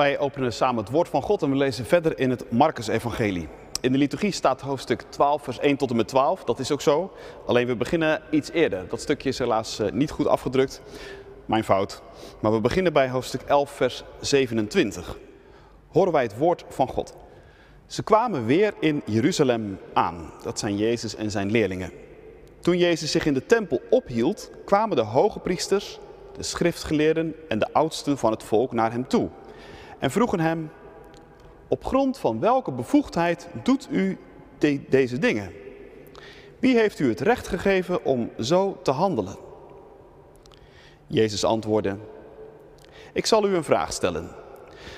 Wij openen samen het woord van God en we lezen verder in het Marcus-evangelie. In de liturgie staat hoofdstuk 12, vers 1 tot en met 12. Dat is ook zo. Alleen we beginnen iets eerder. Dat stukje is helaas eh, niet goed afgedrukt. Mijn fout. Maar we beginnen bij hoofdstuk 11, vers 27. Horen wij het woord van God. Ze kwamen weer in Jeruzalem aan. Dat zijn Jezus en zijn leerlingen. Toen Jezus zich in de tempel ophield, kwamen de hoge priesters, de schriftgeleerden en de oudsten van het volk naar hem toe. En vroegen hem, op grond van welke bevoegdheid doet u de- deze dingen? Wie heeft u het recht gegeven om zo te handelen? Jezus antwoordde, ik zal u een vraag stellen.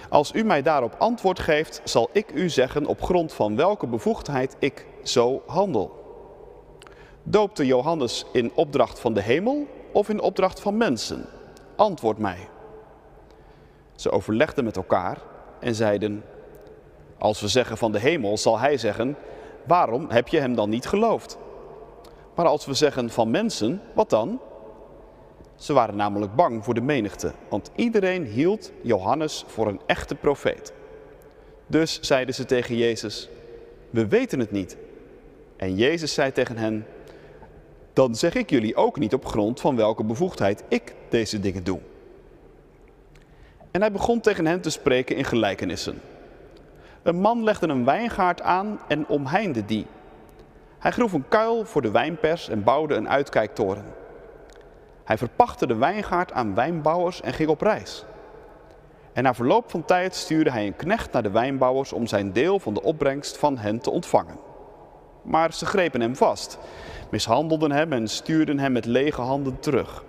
Als u mij daarop antwoord geeft, zal ik u zeggen op grond van welke bevoegdheid ik zo handel. Doopte Johannes in opdracht van de hemel of in opdracht van mensen? Antwoord mij. Ze overlegden met elkaar en zeiden: Als we zeggen van de hemel, zal hij zeggen: Waarom heb je hem dan niet geloofd? Maar als we zeggen van mensen, wat dan? Ze waren namelijk bang voor de menigte, want iedereen hield Johannes voor een echte profeet. Dus zeiden ze tegen Jezus: We weten het niet. En Jezus zei tegen hen: Dan zeg ik jullie ook niet op grond van welke bevoegdheid ik deze dingen doe. En hij begon tegen hen te spreken in gelijkenissen. Een man legde een wijngaard aan en omheinde die. Hij groef een kuil voor de wijnpers en bouwde een uitkijktoren. Hij verpachtte de wijngaard aan wijnbouwers en ging op reis. En na verloop van tijd stuurde hij een knecht naar de wijnbouwers om zijn deel van de opbrengst van hen te ontvangen. Maar ze grepen hem vast, mishandelden hem en stuurden hem met lege handen terug.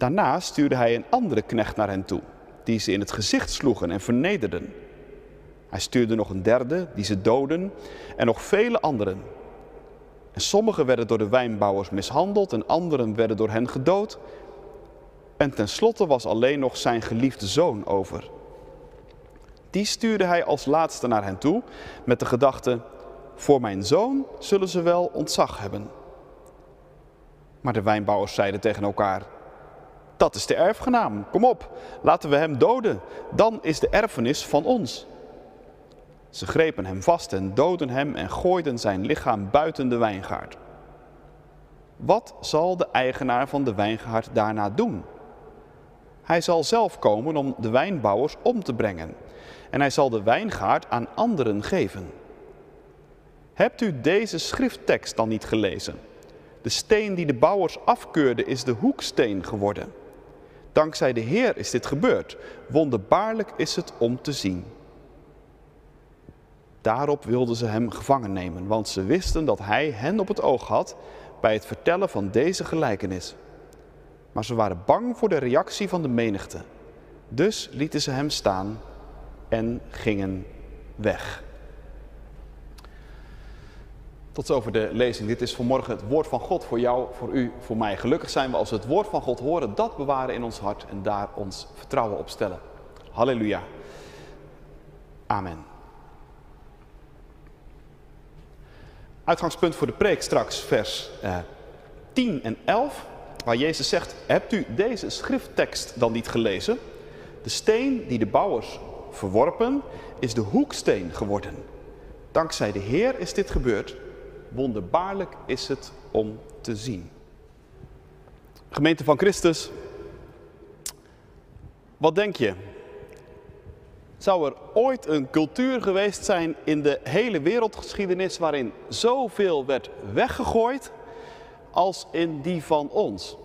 Daarna stuurde hij een andere knecht naar hen toe, die ze in het gezicht sloegen en vernederden. Hij stuurde nog een derde, die ze doden, en nog vele anderen. En sommigen werden door de wijnbouwers mishandeld en anderen werden door hen gedood. En tenslotte was alleen nog zijn geliefde zoon over. Die stuurde hij als laatste naar hen toe met de gedachte: Voor mijn zoon zullen ze wel ontzag hebben. Maar de wijnbouwers zeiden tegen elkaar: Dat is de erfgenaam, kom op, laten we hem doden, dan is de erfenis van ons. Ze grepen hem vast en doodden hem en gooiden zijn lichaam buiten de wijngaard. Wat zal de eigenaar van de wijngaard daarna doen? Hij zal zelf komen om de wijnbouwers om te brengen en hij zal de wijngaard aan anderen geven. Hebt u deze schrifttekst dan niet gelezen? De steen die de bouwers afkeurden is de hoeksteen geworden. Dankzij de Heer is dit gebeurd. Wonderbaarlijk is het om te zien. Daarop wilden ze hem gevangen nemen, want ze wisten dat hij hen op het oog had bij het vertellen van deze gelijkenis. Maar ze waren bang voor de reactie van de menigte. Dus lieten ze hem staan en gingen weg. Tot zover de lezing. Dit is vanmorgen het woord van God voor jou, voor u, voor mij. Gelukkig zijn we als we het woord van God horen, dat bewaren in ons hart en daar ons vertrouwen op stellen. Halleluja. Amen. Uitgangspunt voor de preek straks vers eh, 10 en 11, waar Jezus zegt, hebt u deze schrifttekst dan niet gelezen? De steen die de bouwers verworpen, is de hoeksteen geworden. Dankzij de Heer is dit gebeurd. Wonderbaarlijk is het om te zien. Gemeente van Christus, wat denk je? Zou er ooit een cultuur geweest zijn in de hele wereldgeschiedenis waarin zoveel werd weggegooid als in die van ons?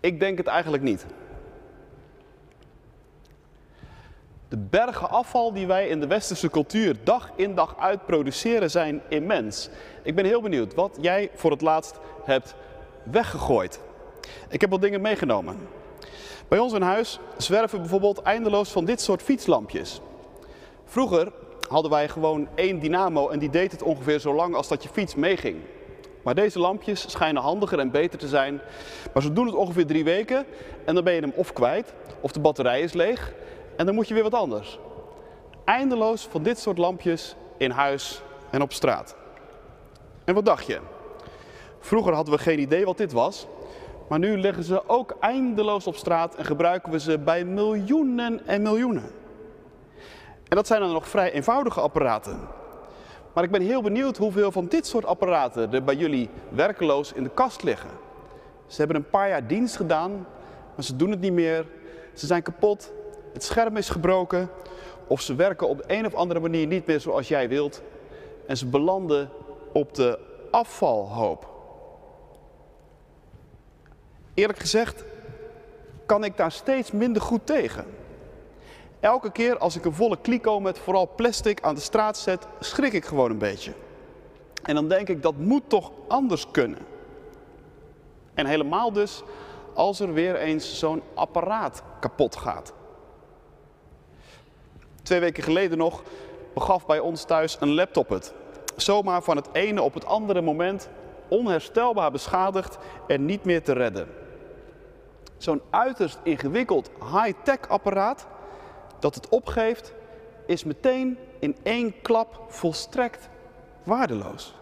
Ik denk het eigenlijk niet. De bergen afval die wij in de westerse cultuur dag in dag uit produceren zijn immens. Ik ben heel benieuwd wat jij voor het laatst hebt weggegooid. Ik heb wat dingen meegenomen. Bij ons in huis zwerven bijvoorbeeld eindeloos van dit soort fietslampjes. Vroeger hadden wij gewoon één dynamo en die deed het ongeveer zo lang als dat je fiets meeging. Maar deze lampjes schijnen handiger en beter te zijn. Maar ze doen het ongeveer drie weken en dan ben je hem of kwijt of de batterij is leeg en dan moet je weer wat anders. Eindeloos van dit soort lampjes in huis en op straat. En wat dacht je? Vroeger hadden we geen idee wat dit was. Maar nu liggen ze ook eindeloos op straat en gebruiken we ze bij miljoenen en miljoenen. En dat zijn dan nog vrij eenvoudige apparaten. Maar ik ben heel benieuwd hoeveel van dit soort apparaten er bij jullie werkeloos in de kast liggen. Ze hebben een paar jaar dienst gedaan, maar ze doen het niet meer. Ze zijn kapot, het scherm is gebroken of ze werken op een of andere manier niet meer zoals jij wilt. En ze belanden op de afvalhoop. Eerlijk gezegd kan ik daar steeds minder goed tegen. Elke keer als ik een volle kliko met vooral plastic aan de straat zet, schrik ik gewoon een beetje. En dan denk ik, dat moet toch anders kunnen. En helemaal dus als er weer eens zo'n apparaat kapot gaat. Twee weken geleden nog begaf bij ons thuis een laptop het. Zomaar van het ene op het andere moment onherstelbaar beschadigd en niet meer te redden. Zo'n uiterst ingewikkeld high-tech apparaat dat het opgeeft, is meteen in één klap volstrekt waardeloos.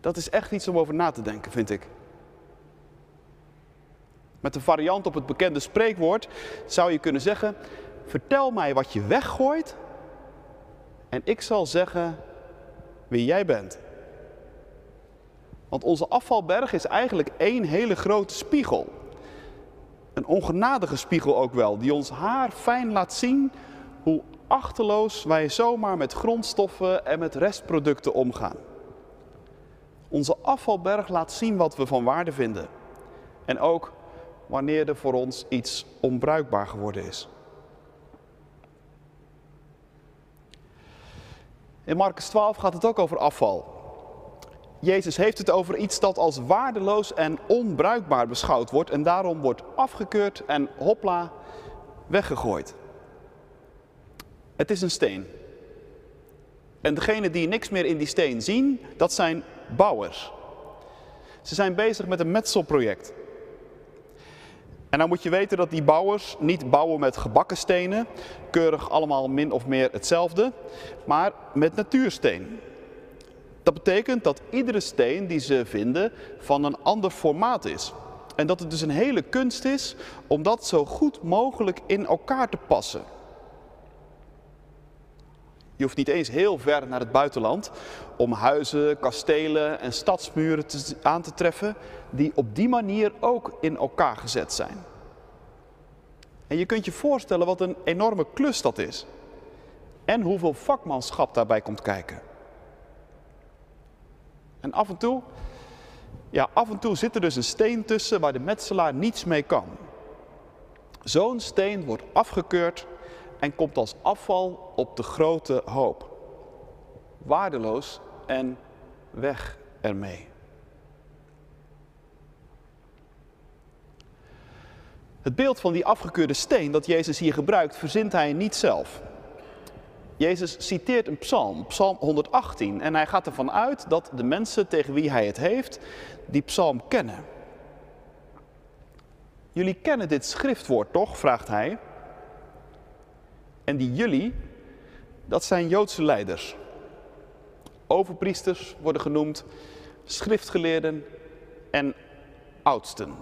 Dat is echt iets om over na te denken, vind ik. Met een variant op het bekende spreekwoord zou je kunnen zeggen: Vertel mij wat je weggooit en ik zal zeggen wie jij bent. Want onze afvalberg is eigenlijk één hele grote spiegel. Een ongenadige spiegel ook wel, die ons haar fijn laat zien hoe achterloos wij zomaar met grondstoffen en met restproducten omgaan. Onze afvalberg laat zien wat we van waarde vinden. En ook wanneer er voor ons iets onbruikbaar geworden is. In Marcus 12 gaat het ook over afval. Jezus heeft het over iets dat als waardeloos en onbruikbaar beschouwd wordt en daarom wordt afgekeurd en hopla weggegooid. Het is een steen. En degene die niks meer in die steen zien, dat zijn bouwers. Ze zijn bezig met een metselproject. En dan moet je weten dat die bouwers niet bouwen met gebakken stenen, keurig allemaal min of meer hetzelfde, maar met natuursteen. Dat betekent dat iedere steen die ze vinden van een ander formaat is. En dat het dus een hele kunst is om dat zo goed mogelijk in elkaar te passen. Je hoeft niet eens heel ver naar het buitenland om huizen, kastelen en stadsmuren te, aan te treffen die op die manier ook in elkaar gezet zijn. En je kunt je voorstellen wat een enorme klus dat is. En hoeveel vakmanschap daarbij komt kijken. En af en toe, ja, af en toe zit er dus een steen tussen waar de metselaar niets mee kan. Zo'n steen wordt afgekeurd en komt als afval op de grote hoop. Waardeloos en weg ermee. Het beeld van die afgekeurde steen dat Jezus hier gebruikt, verzint hij niet zelf. Jezus citeert een psalm, psalm 118, en hij gaat ervan uit dat de mensen tegen wie hij het heeft, die psalm kennen. Jullie kennen dit schriftwoord toch? vraagt hij. En die jullie, dat zijn Joodse leiders. Overpriesters worden genoemd, schriftgeleerden en oudsten.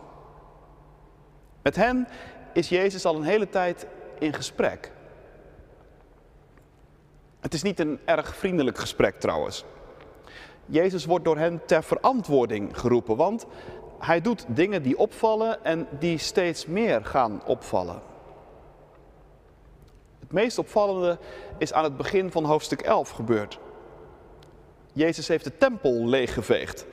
Met hen is Jezus al een hele tijd in gesprek. Het is niet een erg vriendelijk gesprek trouwens. Jezus wordt door hen ter verantwoording geroepen, want hij doet dingen die opvallen en die steeds meer gaan opvallen. Het meest opvallende is aan het begin van hoofdstuk 11 gebeurd. Jezus heeft de tempel leeggeveegd.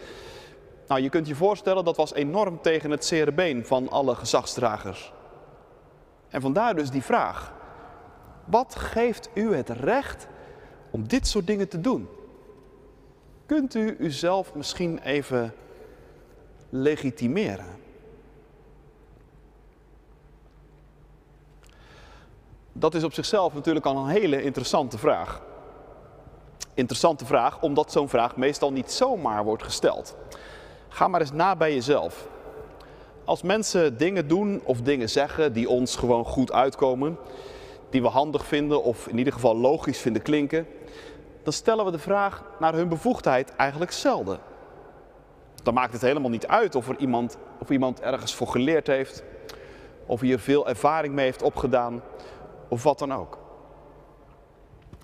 Nou, je kunt je voorstellen, dat was enorm tegen het zere been van alle gezagsdragers. En vandaar dus die vraag. Wat geeft u het recht om dit soort dingen te doen? Kunt u uzelf misschien even legitimeren? Dat is op zichzelf natuurlijk al een hele interessante vraag. Interessante vraag, omdat zo'n vraag meestal niet zomaar wordt gesteld. Ga maar eens na bij jezelf. Als mensen dingen doen of dingen zeggen die ons gewoon goed uitkomen, die we handig vinden of in ieder geval logisch vinden klinken, dan stellen we de vraag naar hun bevoegdheid eigenlijk zelden. Dan maakt het helemaal niet uit of, er iemand, of iemand ergens voor geleerd heeft, of hier veel ervaring mee heeft opgedaan, of wat dan ook.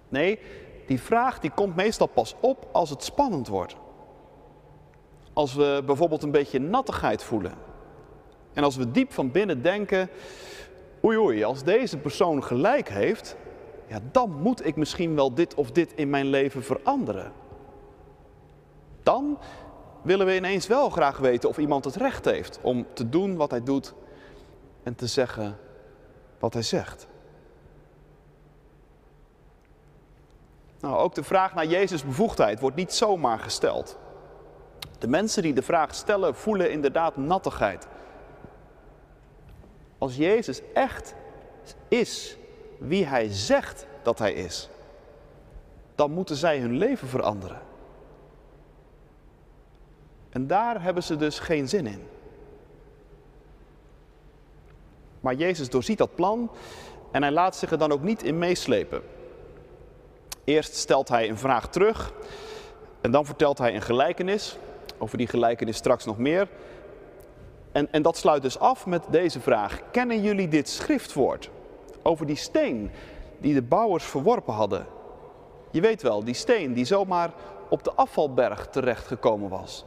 Nee, die vraag die komt meestal pas op als het spannend wordt. Als we bijvoorbeeld een beetje nattigheid voelen. En als we diep van binnen denken, oei oei, als deze persoon gelijk heeft, ja, dan moet ik misschien wel dit of dit in mijn leven veranderen. Dan willen we ineens wel graag weten of iemand het recht heeft om te doen wat hij doet en te zeggen wat hij zegt. Nou, ook de vraag naar Jezus' bevoegdheid wordt niet zomaar gesteld. De mensen die de vraag stellen voelen inderdaad nattigheid. Als Jezus echt is wie hij zegt dat hij is, dan moeten zij hun leven veranderen. En daar hebben ze dus geen zin in. Maar Jezus doorziet dat plan en hij laat zich er dan ook niet in meeslepen. Eerst stelt hij een vraag terug en dan vertelt hij een gelijkenis. Over die gelijkenis straks nog meer. En, en dat sluit dus af met deze vraag. Kennen jullie dit schriftwoord over die steen die de bouwers verworpen hadden? Je weet wel, die steen die zomaar op de afvalberg terechtgekomen was.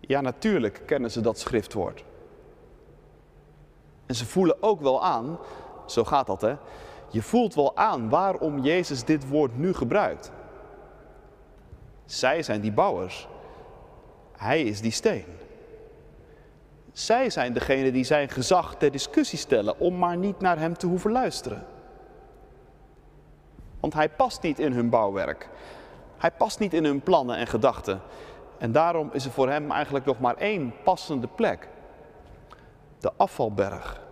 Ja, natuurlijk kennen ze dat schriftwoord. En ze voelen ook wel aan, zo gaat dat hè, je voelt wel aan waarom Jezus dit woord nu gebruikt. Zij zijn die bouwers. Hij is die steen. Zij zijn degene die zijn gezag ter discussie stellen om maar niet naar hem te hoeven luisteren. Want hij past niet in hun bouwwerk. Hij past niet in hun plannen en gedachten. En daarom is er voor hem eigenlijk nog maar één passende plek. De afvalberg.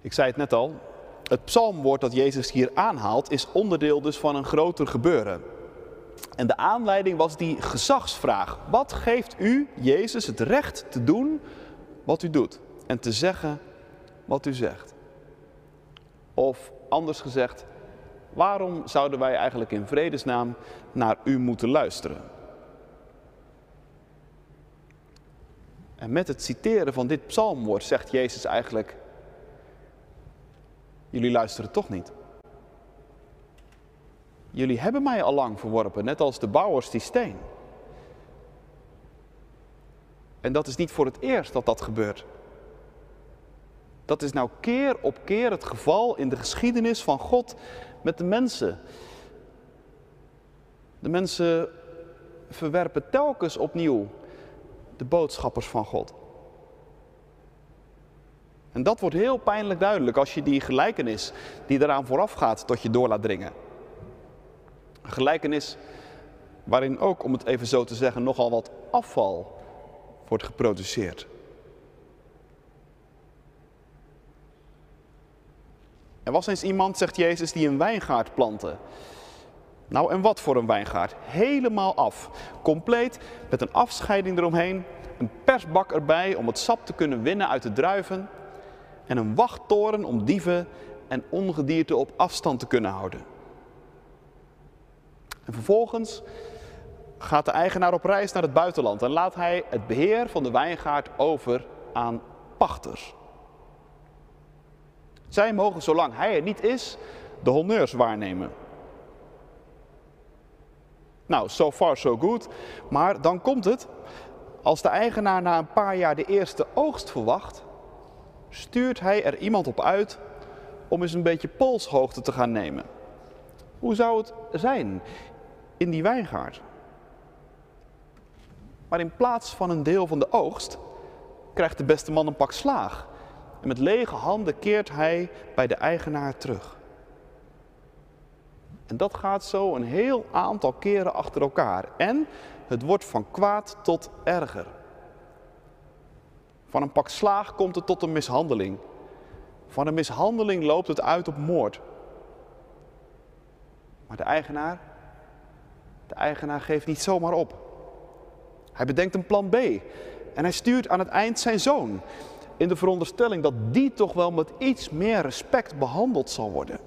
Ik zei het net al, het psalmwoord dat Jezus hier aanhaalt is onderdeel dus van een groter gebeuren. En de aanleiding was die gezagsvraag. Wat geeft u, Jezus, het recht te doen wat u doet en te zeggen wat u zegt? Of anders gezegd, waarom zouden wij eigenlijk in vredesnaam naar u moeten luisteren? En met het citeren van dit psalmwoord zegt Jezus eigenlijk, Jullie luisteren toch niet. Jullie hebben mij al lang verworpen, net als de bouwers die steen. En dat is niet voor het eerst dat dat gebeurt. Dat is nou keer op keer het geval in de geschiedenis van God met de mensen. De mensen verwerpen telkens opnieuw de boodschappers van God. En dat wordt heel pijnlijk duidelijk als je die gelijkenis die eraan vooraf gaat tot je door laat dringen. Een gelijkenis waarin ook, om het even zo te zeggen, nogal wat afval wordt geproduceerd. Er was eens iemand, zegt Jezus, die een wijngaard plantte. Nou, en wat voor een wijngaard? Helemaal af. Compleet met een afscheiding eromheen, een persbak erbij om het sap te kunnen winnen uit de druiven en een wachttoren om dieven en ongedierte op afstand te kunnen houden. En vervolgens gaat de eigenaar op reis naar het buitenland en laat hij het beheer van de wijngaard over aan pachters. Zij mogen, zolang hij er niet is, de honneurs waarnemen. Nou, so far so good. Maar dan komt het, als de eigenaar na een paar jaar de eerste oogst verwacht, stuurt hij er iemand op uit om eens een beetje polshoogte te gaan nemen. Hoe zou het zijn in die wijngaard? Maar in plaats van een deel van de oogst krijgt de beste man een pak slaag. En met lege handen keert hij bij de eigenaar terug. En dat gaat zo een heel aantal keren achter elkaar. En het wordt van kwaad tot erger. Van een pak slaag komt het tot een mishandeling. Van een mishandeling loopt het uit op moord. Maar de eigenaar, de eigenaar geeft niet zomaar op. Hij bedenkt een plan B en hij stuurt aan het eind zijn zoon. in de veronderstelling dat die toch wel met iets meer respect behandeld zal worden.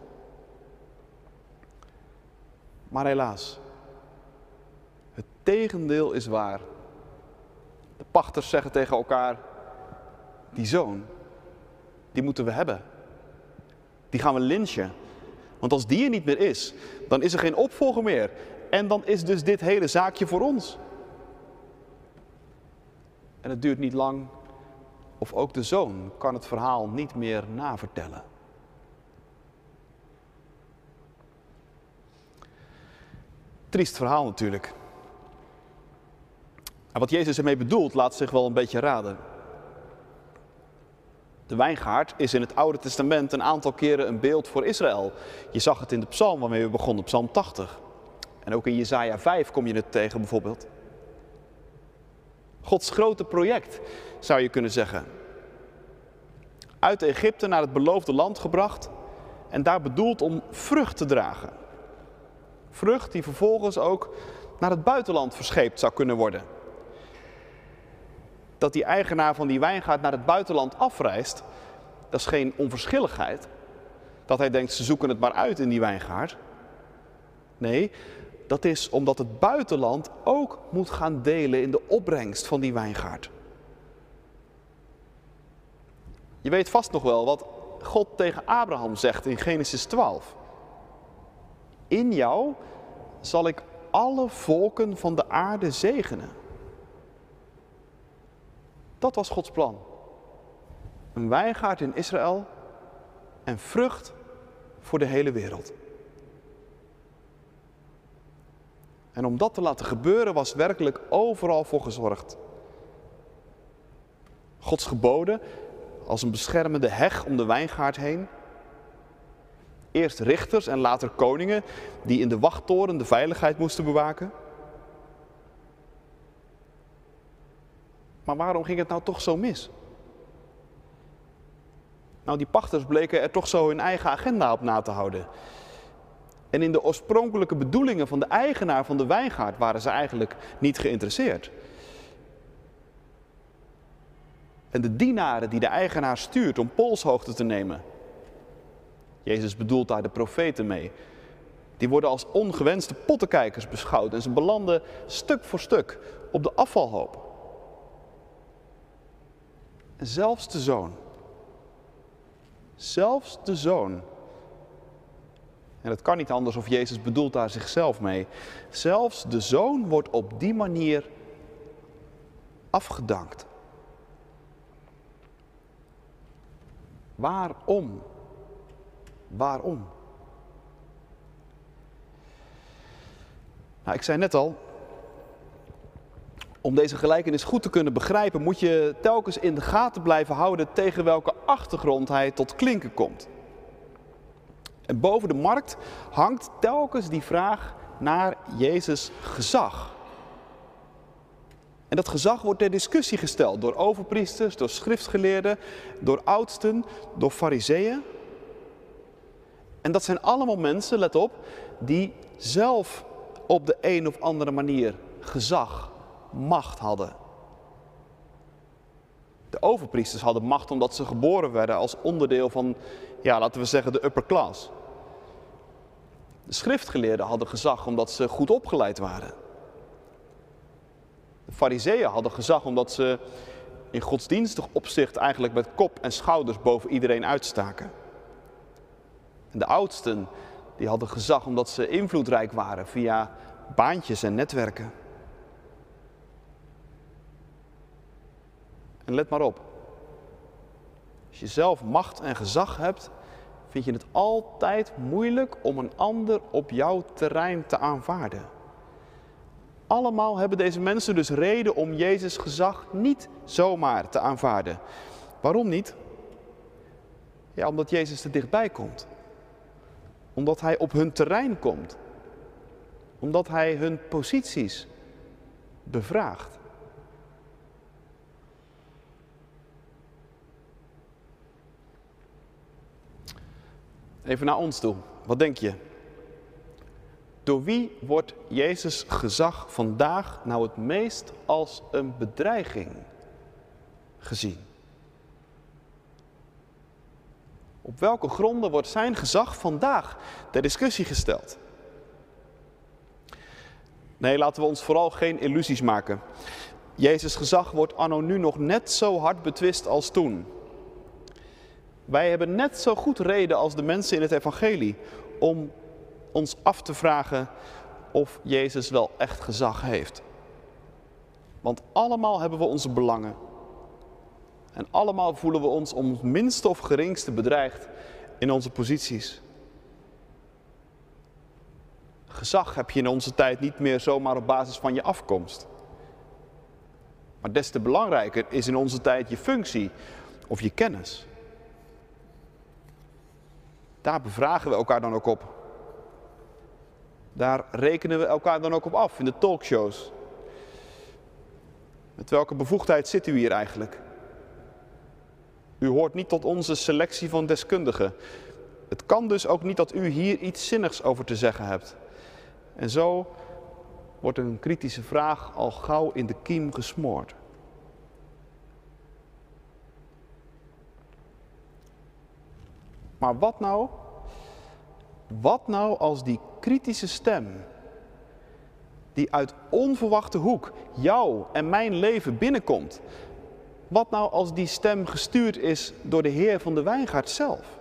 Maar helaas, het tegendeel is waar. De pachters zeggen tegen elkaar, die zoon, die moeten we hebben. Die gaan we lynchen. Want als die er niet meer is, dan is er geen opvolger meer. En dan is dus dit hele zaakje voor ons. En het duurt niet lang of ook de zoon kan het verhaal niet meer navertellen. Triest verhaal natuurlijk. En wat Jezus ermee bedoelt, laat zich wel een beetje raden. De wijngaard is in het Oude Testament een aantal keren een beeld voor Israël. Je zag het in de psalm waarmee we begonnen, psalm 80. En ook in Jesaja 5 kom je het tegen bijvoorbeeld. Gods grote project, zou je kunnen zeggen. Uit Egypte naar het beloofde land gebracht en daar bedoeld om vrucht te dragen. Vrucht die vervolgens ook naar het buitenland verscheept zou kunnen worden. Dat die eigenaar van die wijngaard naar het buitenland afreist, dat is geen onverschilligheid. Dat hij denkt, ze zoeken het maar uit in die wijngaard. Nee, dat is omdat het buitenland ook moet gaan delen in de opbrengst van die wijngaard. Je weet vast nog wel wat God tegen Abraham zegt in Genesis 12. In jou zal ik alle volken van de aarde zegenen. Dat was Gods plan. Een wijngaard in Israël en vrucht voor de hele wereld. En om dat te laten gebeuren was werkelijk overal voor gezorgd. Gods geboden als een beschermende heg om de wijngaard heen. Eerst richters en later koningen die in de wachttoren de veiligheid moesten bewaken. Maar waarom ging het nou toch zo mis? Nou, die pachters bleken er toch zo hun eigen agenda op na te houden. En in de oorspronkelijke bedoelingen van de eigenaar van de wijngaard waren ze eigenlijk niet geïnteresseerd. En de dienaren die de eigenaar stuurt om polshoogte te nemen. Jezus bedoelt daar de profeten mee. Die worden als ongewenste pottenkijkers beschouwd en ze belanden stuk voor stuk op de afvalhoop. Zelfs de zoon, zelfs de zoon en het kan niet anders of Jezus bedoelt daar zichzelf mee. Zelfs de zoon wordt op die manier afgedankt. Waarom? Waarom? Nou, ik zei net al, om deze gelijkenis goed te kunnen begrijpen, moet je telkens in de gaten blijven houden tegen welke achtergrond hij tot klinken komt. En boven de markt hangt telkens die vraag naar Jezus gezag. En dat gezag wordt ter discussie gesteld door overpriesters, door schriftgeleerden, door oudsten, door fariseeën. En dat zijn allemaal mensen, let op, die zelf op de een of andere manier gezag, macht hadden. De overpriesters hadden macht omdat ze geboren werden als onderdeel van, ja, laten we zeggen, de upper class. De schriftgeleerden hadden gezag omdat ze goed opgeleid waren. De fariseeën hadden gezag omdat ze in godsdienstig opzicht eigenlijk met kop en schouders boven iedereen uitstaken. En de oudsten die hadden gezag omdat ze invloedrijk waren via baantjes en netwerken. Let maar op. Als je zelf macht en gezag hebt, vind je het altijd moeilijk om een ander op jouw terrein te aanvaarden. Allemaal hebben deze mensen dus reden om Jezus gezag niet zomaar te aanvaarden. Waarom niet? Ja, omdat Jezus er dichtbij komt. Omdat hij op hun terrein komt. Omdat hij hun posities bevraagt. Even naar ons toe. Wat denk je? Door wie wordt Jezus gezag vandaag nou het meest als een bedreiging gezien? Op welke gronden wordt zijn gezag vandaag ter discussie gesteld? Nee, laten we ons vooral geen illusies maken. Jezus' gezag wordt anno nu nog net zo hard betwist als toen. Wij hebben net zo goed reden als de mensen in het evangelie om ons af te vragen of Jezus wel echt gezag heeft. Want allemaal hebben we onze belangen. En allemaal voelen we ons om het minste of geringste bedreigd in onze posities. Gezag heb je in onze tijd niet meer zomaar op basis van je afkomst. Maar des te belangrijker is in onze tijd je functie of je kennis. Daar bevragen we elkaar dan ook op. Daar rekenen we elkaar dan ook op af in de talkshows. Met welke bevoegdheid zit u hier eigenlijk? U hoort niet tot onze selectie van deskundigen. Het kan dus ook niet dat u hier iets zinnigs over te zeggen hebt. En zo wordt een kritische vraag al gauw in de kiem gesmoord. Maar wat nou? Wat nou als die kritische stem, die uit onverwachte hoek jou en mijn leven binnenkomt, wat nou als die stem gestuurd is door de Heer van de wijngaard zelf?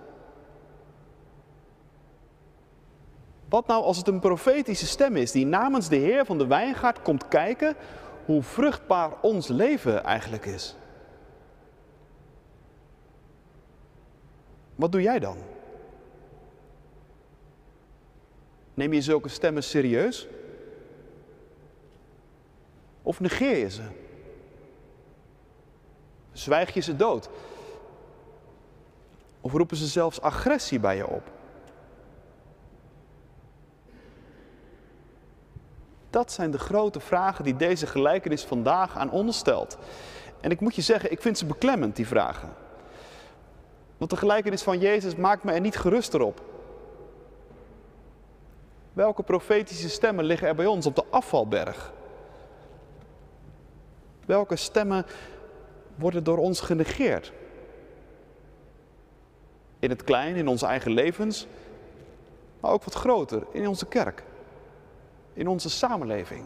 Wat nou als het een profetische stem is die namens de Heer van de wijngaard komt kijken hoe vruchtbaar ons leven eigenlijk is? Wat doe jij dan? Neem je zulke stemmen serieus? Of negeer je ze? Zwijg je ze dood? Of roepen ze zelfs agressie bij je op? Dat zijn de grote vragen die deze gelijkenis vandaag aan ons stelt. En ik moet je zeggen, ik vind ze beklemmend, die vragen. Want de gelijkenis van Jezus maakt me er niet geruster op. Welke profetische stemmen liggen er bij ons op de afvalberg? Welke stemmen worden door ons genegeerd? In het klein, in onze eigen levens, maar ook wat groter, in onze kerk, in onze samenleving.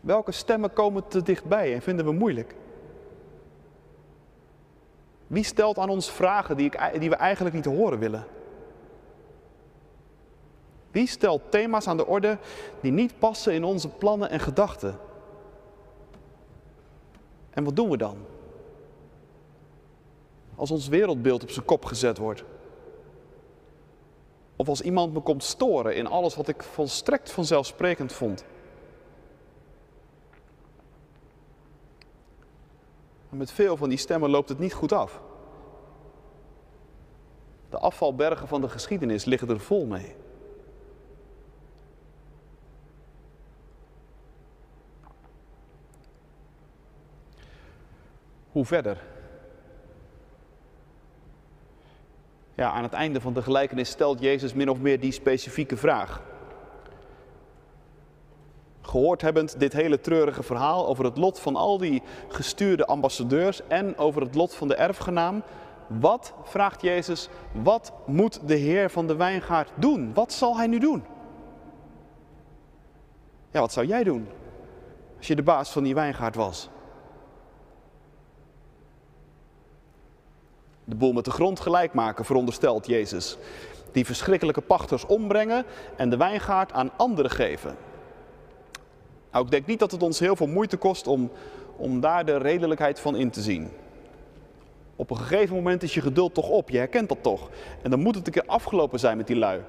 Welke stemmen komen te dichtbij en vinden we moeilijk? Wie stelt aan ons vragen die, ik, die we eigenlijk niet horen willen? Wie stelt thema's aan de orde die niet passen in onze plannen en gedachten? En wat doen we dan? Als ons wereldbeeld op zijn kop gezet wordt. Of als iemand me komt storen in alles wat ik volstrekt vanzelfsprekend vond. Met veel van die stemmen loopt het niet goed af. De afvalbergen van de geschiedenis liggen er vol mee. Hoe verder? Ja, aan het einde van de gelijkenis stelt Jezus min of meer die specifieke vraag. Gehoord hebbend dit hele treurige verhaal over het lot van al die gestuurde ambassadeurs en over het lot van de erfgenaam, wat, vraagt Jezus, wat moet de Heer van de wijngaard doen? Wat zal hij nu doen? Ja, wat zou jij doen als je de baas van die wijngaard was? De boel met de grond gelijk maken, veronderstelt Jezus. Die verschrikkelijke pachters ombrengen en de wijngaard aan anderen geven. Nou, ik denk niet dat het ons heel veel moeite kost om, om daar de redelijkheid van in te zien. Op een gegeven moment is je geduld toch op, je herkent dat toch. En dan moet het een keer afgelopen zijn met die lui.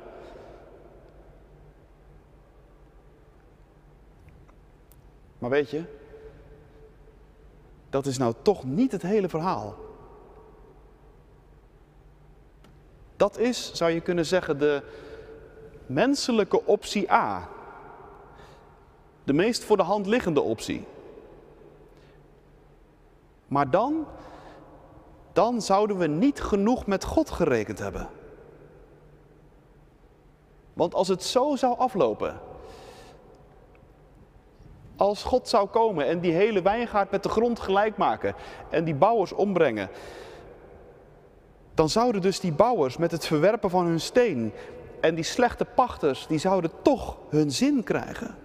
Maar weet je, dat is nou toch niet het hele verhaal. Dat is, zou je kunnen zeggen, de menselijke optie A. De meest voor de hand liggende optie. Maar dan, dan zouden we niet genoeg met God gerekend hebben. Want als het zo zou aflopen, Als God zou komen en die hele wijngaard met de grond gelijk maken en die bouwers ombrengen, dan zouden dus die bouwers met het verwerpen van hun steen en die slechte pachters, die zouden toch hun zin krijgen.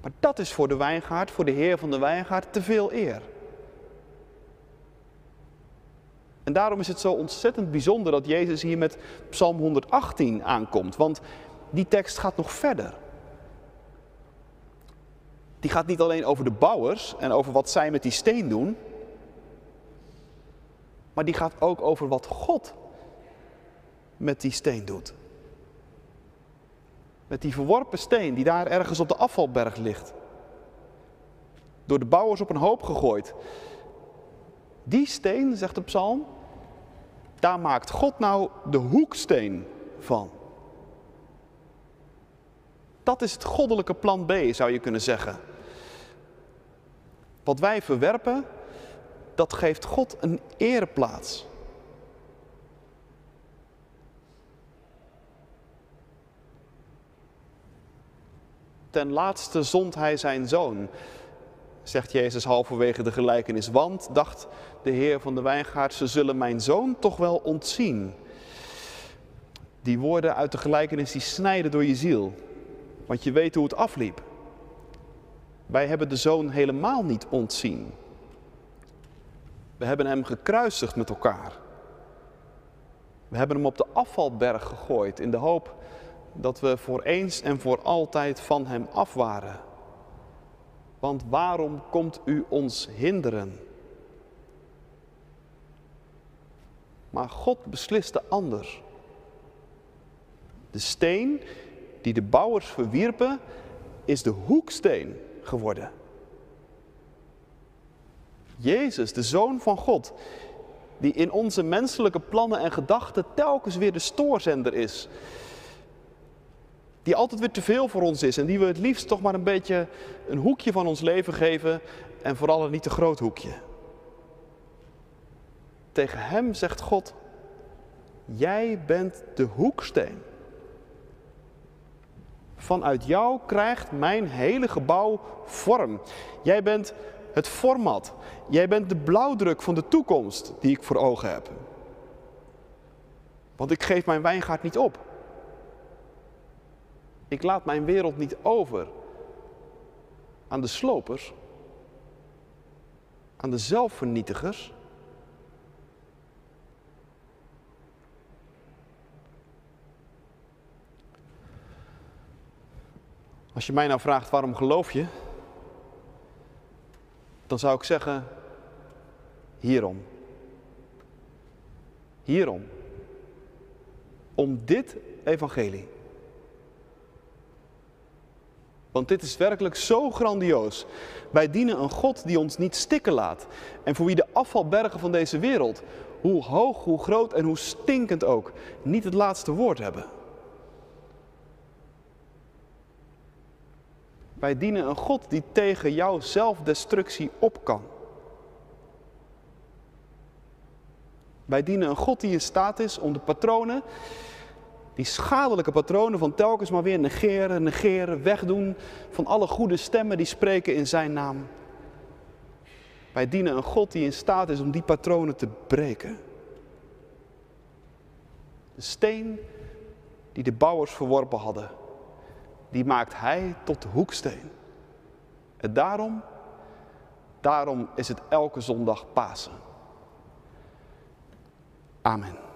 Maar dat is voor de wijngaard, voor de heer van de wijngaard, te veel eer. En daarom is het zo ontzettend bijzonder dat Jezus hier met Psalm 118 aankomt. Want die tekst gaat nog verder. Die gaat niet alleen over de bouwers en over wat zij met die steen doen. Maar die gaat ook over wat God met die steen doet. Met die verworpen steen die daar ergens op de afvalberg ligt. Door de bouwers op een hoop gegooid. Die steen, zegt de psalm, daar maakt God nou de hoeksteen van. Dat is het goddelijke plan B, zou je kunnen zeggen. Wat wij verwerpen, dat geeft God een ereplaats. Ten laatste zond hij zijn zoon, zegt Jezus halverwege de gelijkenis. Want, dacht de heer van de wijngaard, ze zullen mijn zoon toch wel ontzien. Die woorden uit de gelijkenis die snijden door je ziel. Want je weet hoe het afliep. Wij hebben de zoon helemaal niet ontzien. We hebben hem gekruisigd met elkaar. We hebben hem op de afvalberg gegooid in de hoop dat we voor eens en voor altijd van hem af waren. Want waarom komt u ons hinderen? Maar God besliste anders. De steen die de bouwers verwierpen, is de hoeksteen geworden. Jezus, de Zoon van God, die in onze menselijke plannen en gedachten telkens weer de stoorzender is. Die altijd weer te veel voor ons is en die we het liefst toch maar een beetje een hoekje van ons leven geven en vooral een niet te groot hoekje. Tegen hem zegt God, jij bent de hoeksteen. Vanuit jou krijgt mijn hele gebouw vorm. Jij bent het format. Jij bent de blauwdruk van de toekomst die ik voor ogen heb. Want ik geef mijn wijngaard niet op. Ik laat mijn wereld niet over aan de slopers, aan de zelfvernietigers. Als je mij nou vraagt waarom geloof je, dan zou ik zeggen, hierom. Hierom. Om dit evangelie. Want dit is werkelijk zo grandioos. Wij dienen een God die ons niet stikken laat. En voor wie de afvalbergen van deze wereld, hoe hoog, hoe groot en hoe stinkend ook, niet het laatste woord hebben. Wij dienen een God die tegen jouw zelfdestructie op kan. Wij dienen een God die in staat is om de patronen, die schadelijke patronen van telkens maar weer negeren, negeren, wegdoen van alle goede stemmen die spreken in zijn naam. Wij dienen een God die in staat is om die patronen te breken. De steen die de bouwers verworpen hadden, die maakt hij tot de hoeksteen. En daarom, daarom is het elke zondag Pasen. Amen.